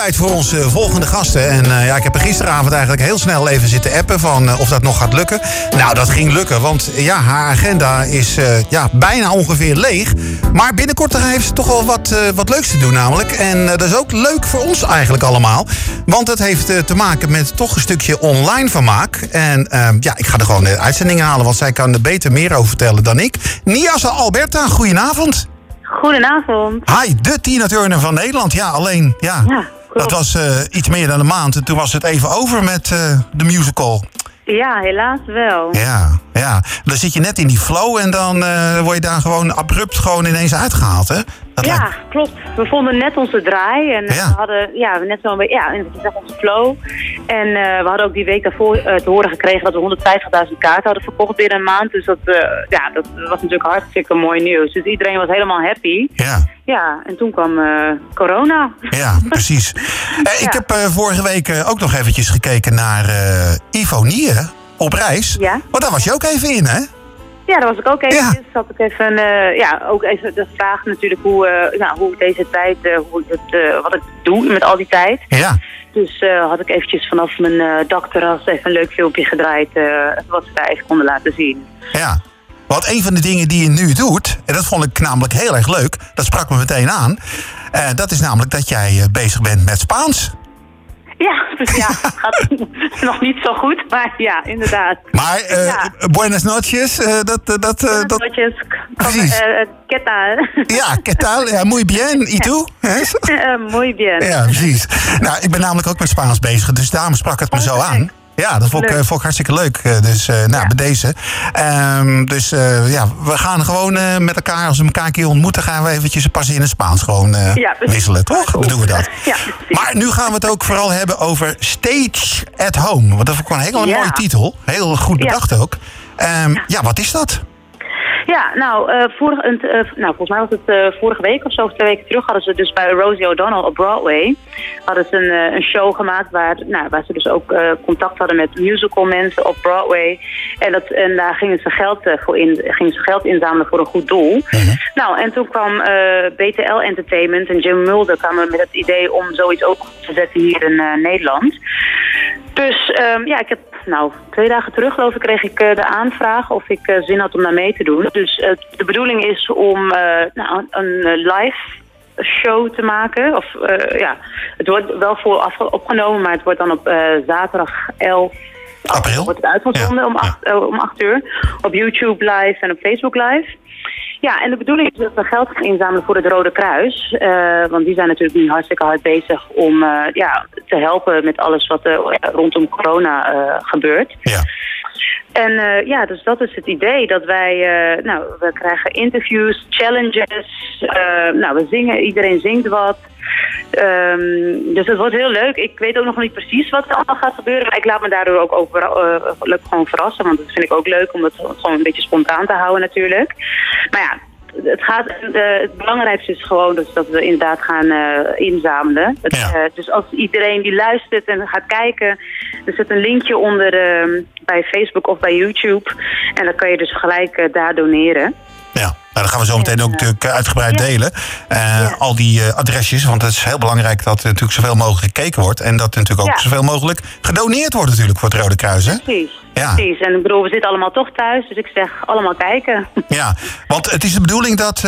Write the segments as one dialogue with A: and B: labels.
A: tijd voor onze volgende gasten. En uh, ja, ik heb er gisteravond eigenlijk heel snel even zitten appen van uh, of dat nog gaat lukken. Nou, dat ging lukken, want ja, haar agenda is uh, ja, bijna ongeveer leeg. Maar binnenkort heeft ze toch wel wat, wat leuks te doen namelijk. En dat is ook leuk voor ons eigenlijk allemaal. Want het heeft te maken met toch een stukje online vermaak. En ja, ik ga er gewoon de uitzendingen halen, want zij kan er beter meer over vertellen dan ik. Niasa Alberta, goedenavond.
B: Goedenavond.
A: Hi, de Tina Turner van Nederland. Ja, alleen, ja,
B: Ja,
A: dat was eh, iets meer dan een maand. En toen was het even over met eh, de musical.
B: Ja, helaas wel.
A: Ja, ja. Dan zit je net in die flow en dan eh, word je daar gewoon abrupt gewoon ineens uitgehaald, hè? Dat
B: ja,
A: lijkt-
B: klopt. We vonden net onze draai en
A: Ja.
B: we hadden ja, net zo'n beetje, ja, onze flow. En eh, we hadden ook die week daarvoor eh, te horen gekregen dat we 150.000 kaarten hadden verkocht binnen een maand. Dus dat, eh, ja, dat was natuurlijk hartstikke mooi nieuws. Dus iedereen was helemaal happy.
A: Ja,
B: Ja, en toen kwam eh, corona.
A: ja, precies. Eh, Ik heb eh, vorige week eh, ook nog eventjes gekeken naar eh Ivo Nier op reis.
B: Ja.
A: Want daar was je ook even in, hè?
B: Ja, daar was ik ook even.
A: Ja.
B: Dus had ik even, eh, ja, ook even de vraag natuurlijk hoe, eh, nou, hoe deze tijd, eh, hoe ik het, wat ik doe met al die tijd.
A: Ja.
B: Dus had ik eventjes vanaf mijn dakterras even een leuk filmpje gedraaid, wat ze daar even konden laten zien.
A: Ja. Want een van de dingen die je nu doet, en dat vond ik namelijk heel erg leuk, dat sprak me meteen aan. dat is namelijk dat jij bezig bent met Spaans.
B: Ja, dus ja, gaat nog niet zo goed, maar ja, inderdaad.
A: Maar eh,
B: Ja.
A: buenas noches, eh, dat, eh, dat, eh, dat,
B: Noches,
A: Precies.
B: ¿Qué tal?
A: ja, ¿qué tal? Ja, muy bien, y tú?
B: Muy bien.
A: Ja, precies. Nou, ik ben namelijk ook met Spaans bezig, dus daarom sprak het me
B: Oh,
A: zo aan. Ja, dat vond ik, eh, vond ik hartstikke leuk. Eh, Dus eh, nou,
B: Ja.
A: bij deze. Ehm, dus ja, we gaan gewoon met elkaar, als we elkaar een keer ontmoeten, gaan we eventjes pas in het Spaans gewoon
B: Ja,
A: wisselen, toch? Dan doen we dat.
B: Ja.
A: Maar nu gaan we het ook vooral hebben over Stage at Home. Want dat vond ik wel een hele mooie titel. Heel goed bedacht ook. Ehm, ja, wat is dat?
B: Ja, nou, eh, vorige, een, eh, nou, volgens mij was het eh, vorige week of zo, of twee weken terug, hadden ze dus bij Rosie O'Donnell op Broadway, hadden ze een, een show gemaakt waar, nou, waar ze dus ook contact hadden met musical mensen op Broadway. En, dat, en daar gingen ze, geld, voor in, gingen ze geld inzamelen voor een goed doel. Nou, en toen kwam BTL Entertainment en Jim Mulder kwamen met het idee om zoiets ook op te zetten hier in Nederland. Dus ehm, ja, ik heb, nou, twee dagen terug geloof ik, kreeg ik eh, de aanvraag of ik eh, zin had om daar mee te doen. Dus eh, de bedoeling is om nou, een live show te maken. Of ja, het wordt wel voor afge- opgenomen, maar het wordt dan op zaterdag 11
A: April?
B: wordt het uitgezonden
A: Ja,
B: om, acht, om 8 uur. Op YouTube live en op Facebook live. Ja, en de bedoeling is dat we geld gaan inzamelen voor het Rode Kruis. Eh, want die zijn natuurlijk nu hartstikke hard bezig om eh, ja, te helpen met alles wat er ja, rondom corona eh, gebeurt.
A: Ja.
B: En eh, ja, dus dat is het idee. Dat wij, eh, nou, we krijgen interviews, challenges. eh, nou, we zingen, iedereen zingt wat. Ehm, dus het wordt heel leuk. Ik weet ook nog niet precies wat er allemaal gaat gebeuren. Maar ik laat me daardoor ook over, leuk gewoon verrassen. Want dat vind ik ook leuk om het gewoon een beetje spontaan te houden natuurlijk. Maar ja, het, gaat, eh, het belangrijkste is gewoon dus dat we inderdaad gaan eh, inzamelen. Het,
A: Ja.
B: eh, dus als iedereen die luistert en gaat kijken, er zit een linkje onder eh, bij Facebook of bij YouTube. En dan kan je dus gelijk daar doneren.
A: Ja, nou, dat gaan we zo meteen ook natuurlijk eh, uitgebreid
B: Ja.
A: delen. Eh,
B: Ja.
A: Al die eh, adresjes, want het is heel belangrijk dat er natuurlijk zoveel mogelijk gekeken wordt. En dat er natuurlijk ook
B: Ja.
A: zoveel mogelijk gedoneerd wordt natuurlijk voor het Rode Kruis. Hè?
B: Precies.
A: Ja.
B: Precies. En ik bedoel, we zitten allemaal toch thuis, dus ik zeg allemaal kijken.
A: Ja, want het is de bedoeling dat,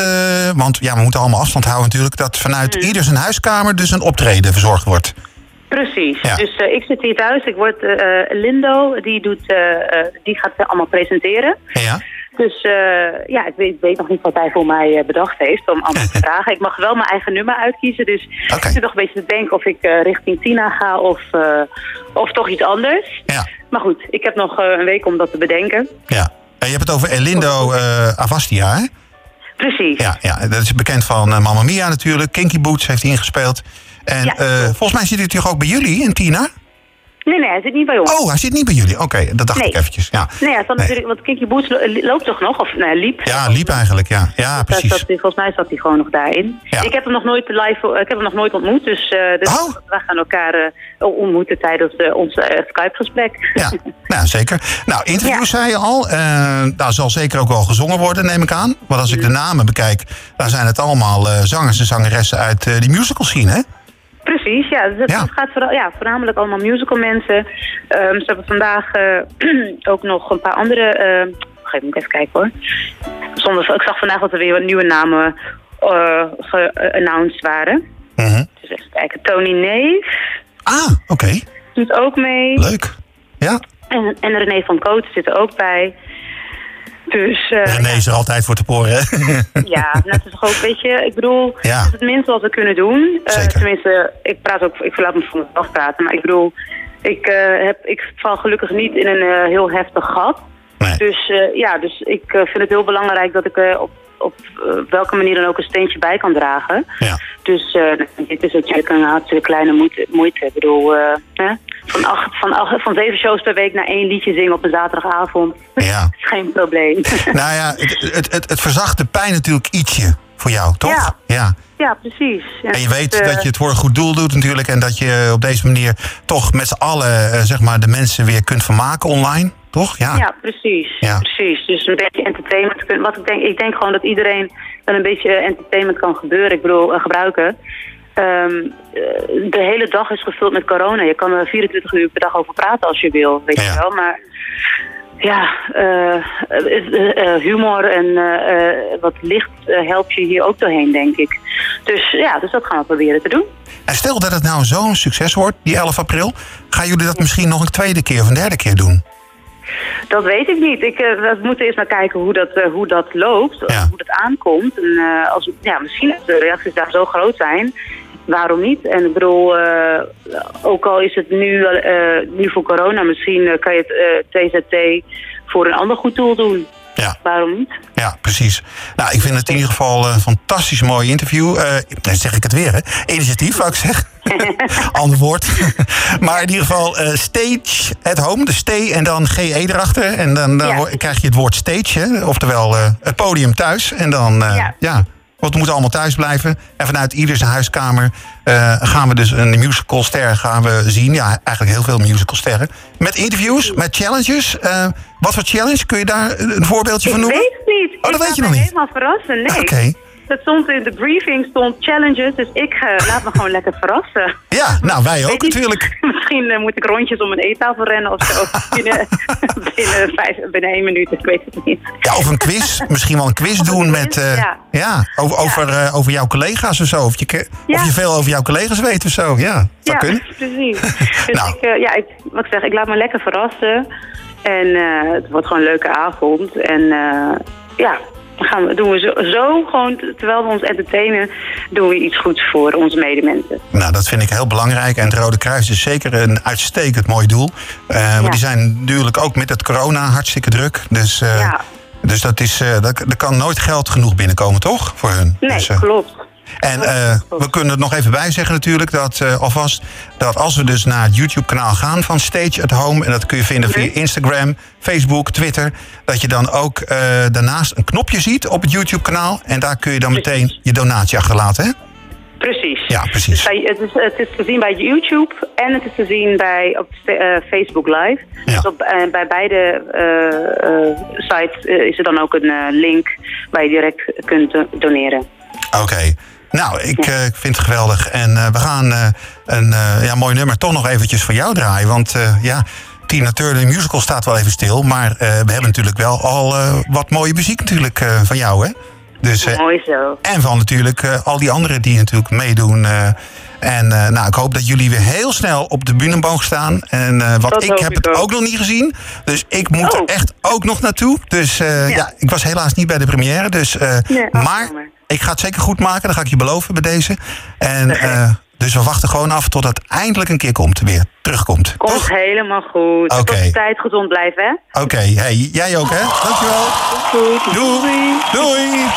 A: want ja, we moeten allemaal afstand houden natuurlijk, dat vanuit
B: Mm.
A: ieder zijn huiskamer dus een optreden verzorgd wordt.
B: Precies.
A: Ja.
B: Dus ik zit hier thuis. Ik word Lindo, die, doet, eh, die gaat allemaal presenteren.
A: Ja,
B: Dus eh, ja, ik weet, weet nog niet wat hij voor mij eh, bedacht heeft om allemaal te vragen. Ik mag wel mijn eigen nummer uitkiezen. Dus ik zit nog een beetje te denken of ik eh, richting Tina ga of, of toch iets anders.
A: ja,
B: Maar goed, ik heb nog een week om dat te bedenken.
A: ja. En je hebt het over Elindo Avastia, hè?
B: Precies.
A: Ja, ja, dat is bekend van Mamma Mia natuurlijk. Kinky Boots heeft hij ingespeeld. En
B: Ja,
A: volgens mij zit hij toch ook bij jullie in Tina?
B: Nee, nee, hij zit niet bij ons.
A: Oh, hij zit niet bij jullie. Oké, dat dacht
B: Nee.
A: ik eventjes. Ja,
B: Nee, hij zat
A: Nee.
B: natuurlijk, want Kinky Boots lo- loopt toch nog? Of nee, liep.
A: ja liep eigenlijk, ja. Ja, precies.
B: zat volgens mij zat hij gewoon nog daarin.
A: Ja.
B: Ik heb hem nog nooit live, ik heb hem nog nooit ontmoet, dus, eh dus
A: Oh.
B: we gaan elkaar eh, ontmoeten tijdens eh, ons eh, Skype-gesprek.
A: Ja, nou, zeker. Nou, interviews zei je al. Eh daar zal zeker ook wel gezongen worden, neem ik aan. Want als ik de namen bekijk, dan zijn het allemaal eh, zangers en zangeressen uit eh, die musical scene, hè?
B: Precies. Ja, dus het,
A: Ja.
B: gaat vooral, ja, voornamelijk allemaal musical mensen. Ehm, ze hebben vandaag eh, ook nog een paar andere... eh Geef moet ik even kijken hoor. Zonder, ik zag vandaag dat er weer wat nieuwe namen eh geannounced waren.
A: Mhm.
B: Dus even kijken. Tony Neef
A: Ah, oké.
B: doet ook mee.
A: Leuk. Ja.
B: En, en René van Koot zit er ook bij. Dus eh,
A: René is er altijd voor te poren, hè?
B: ja, net is toch ook, weet je, ik bedoel,
A: Ja.
B: het is het minste wat we kunnen doen. Eh, tenminste, ik praat ook, ik laat me van mezelf praten, maar ik bedoel, ik, eh, heb, ik val gelukkig niet in een heel heftig gat.
A: Nee.
B: Dus ja, dus ik vind het heel belangrijk dat ik op, op welke manier dan ook een steentje bij kan dragen.
A: Ja.
B: Dus eh, dit is natuurlijk een hartstikke kleine moeite. moeite. Ik bedoel, hè? Van, acht, van, acht, van zeven shows per week naar één liedje zingen op een zaterdagavond.
A: Ja.
B: is geen probleem.
A: Nou ja, het, het, het, het verzacht de pijn natuurlijk ietsje voor jou, toch?
B: Ja.
A: ja.
B: ja, precies. Ja,
A: En je weet
B: dus, eh,
A: dat je het voor een goed doel doet natuurlijk. En dat je op deze manier toch met z'n allen eh, zeg maar, de mensen weer kunt vermaken online. Toch? Ja.
B: Ja, precies.
A: Ja.
B: precies. Dus een beetje entertainment. Wat ik, denk, ik denk gewoon dat iedereen wel een beetje entertainment kan gebeuren. Ik bedoel, eh, gebruiken. Ehm, eh, de hele dag is gevuld met corona. Je kan er 24 uur per dag over praten als je wil, weet
A: Ja.
B: je wel. Maar ja, eh, eh, humor en wat licht helpt je hier ook doorheen, denk ik. Dus ja, dus dat gaan we proberen te doen.
A: En stel dat het nou zo'n succes wordt, die 11 april. Gaan jullie dat misschien nog een tweede keer of een derde keer doen?
B: Dat weet ik niet. Ik, we moeten eerst maar kijken hoe dat, hoe dat loopt,
A: Ja.
B: hoe dat aankomt. En, als, ja, misschien als de reacties daar zo groot zijn, waarom niet? En ik bedoel, eh, ook al is het nu, eh, nu voor corona, misschien eh, kan je het TZT voor een ander goed doel doen.
A: Ja.
B: Waarom niet?
A: Ja, precies. Nou, ik vind het in ieder geval een fantastisch mooi interview. Eh dan zeg ik het weer, hè? Initiatief, zou ik zeggen. Ander woord. maar in ieder geval stage at home. De stay en dan GE erachter. En dan, dan
B: Ja.
A: krijg je het woord stage, hè? Oftewel het podium thuis. En dan, ja.
B: Ja.
A: Want we moeten allemaal thuis blijven. En vanuit ieder zijn huiskamer eh, gaan we dus een musicalster gaan we zien. Ja, eigenlijk heel veel musicalsterren. Met interviews, met challenges. Eh, wat voor challenge? Kun je daar een voorbeeldje
B: Ik
A: van noemen?
B: weet het niet.
A: Oh, dat
B: ik
A: weet je nog niet?
B: helemaal verrassen, nee.
A: Oké.
B: Het stond in de briefing stond challenges, dus ik eh, laat me gewoon lekker verrassen.
A: Ja, nou wij ook
B: niet.
A: natuurlijk.
B: Misschien eh, moet ik rondjes om een eettafel rennen of zo. binnen, binnen, vijf, binnen één minuut, ik weet het niet.
A: Ja, of een quiz. Misschien wel een quiz
B: Of een
A: doen
B: quiz,
A: met. eh,
B: ja.
A: ja, over, over, over jouw collega's of zo. Of je,
B: Ja.
A: of je veel over jouw collega's weet of zo. Ja, dat
B: ja,
A: kunnen.
B: precies. Dus
A: Nou.
B: ik, ja, ik, wat ik zeg, ik laat me lekker verrassen. En het wordt gewoon een leuke avond. En ja, gaan we, doen we zo, zo gewoon, terwijl we ons entertainen, doen we iets goeds voor onze medemensen.
A: Nou, dat vind ik heel belangrijk. En het Rode Kruis is zeker een uitstekend mooi doel. Want
B: Ja.
A: die zijn natuurlijk ook met het corona hartstikke druk. Dus, eh,
B: Ja.
A: dus dat is, eh, dat, er kan nooit geld genoeg binnenkomen, toch? Voor hun.
B: Nee,
A: Dus,
B: klopt.
A: En eh, we kunnen er nog even bij zeggen natuurlijk dat eh, alvast dat als we dus naar het YouTube-kanaal gaan van Stage at Home en dat kun je vinden via
B: Mhm.
A: Instagram, Facebook, Twitter, dat je dan ook eh, daarnaast een knopje ziet op het YouTube-kanaal en daar kun je dan meteen je donatie achterlaten. Hè?
B: Precies.
A: Ja, precies.
B: Dus bij, het, is, het is te zien bij YouTube en het is te zien bij, op Facebook Live.
A: Ja.
B: Dus op, bij beide sites is er dan ook een link waar je direct kunt do- doneren.
A: Oké. Nou, ik, eh, ik vind het geweldig. En eh, we gaan eh, een ja, mooi nummer toch nog eventjes voor jou draaien. Want ja, Tina Turner musical staat wel even stil. Maar we hebben natuurlijk wel al wat mooie muziek natuurlijk van jou, hè? Dus,
B: Mooi zo.
A: en van natuurlijk al die anderen die natuurlijk meedoen. en nou, ik hoop dat jullie weer heel snel op de mogen staan. En wat ik heb
B: ik
A: het
B: ook.
A: ook nog niet gezien. Dus ik moet er
B: Oh.
A: echt ook nog naartoe. Dus ja.
B: Ja.
A: ik was helaas niet bij de première. Dus,
B: Nee,
A: maar. Ik ga het zeker goed maken. Dat ga ik je beloven bij deze. En, eh, dus we wachten gewoon af tot het eindelijk een keer komt. Weer terugkomt.
B: Komt
A: Toch?
B: helemaal goed.
A: Oké.
B: Tot die tijd gezond blijven, hè?
A: Oké, hey, jij ook hè? Dankjewel.
B: Goed.
A: Doei. Doei.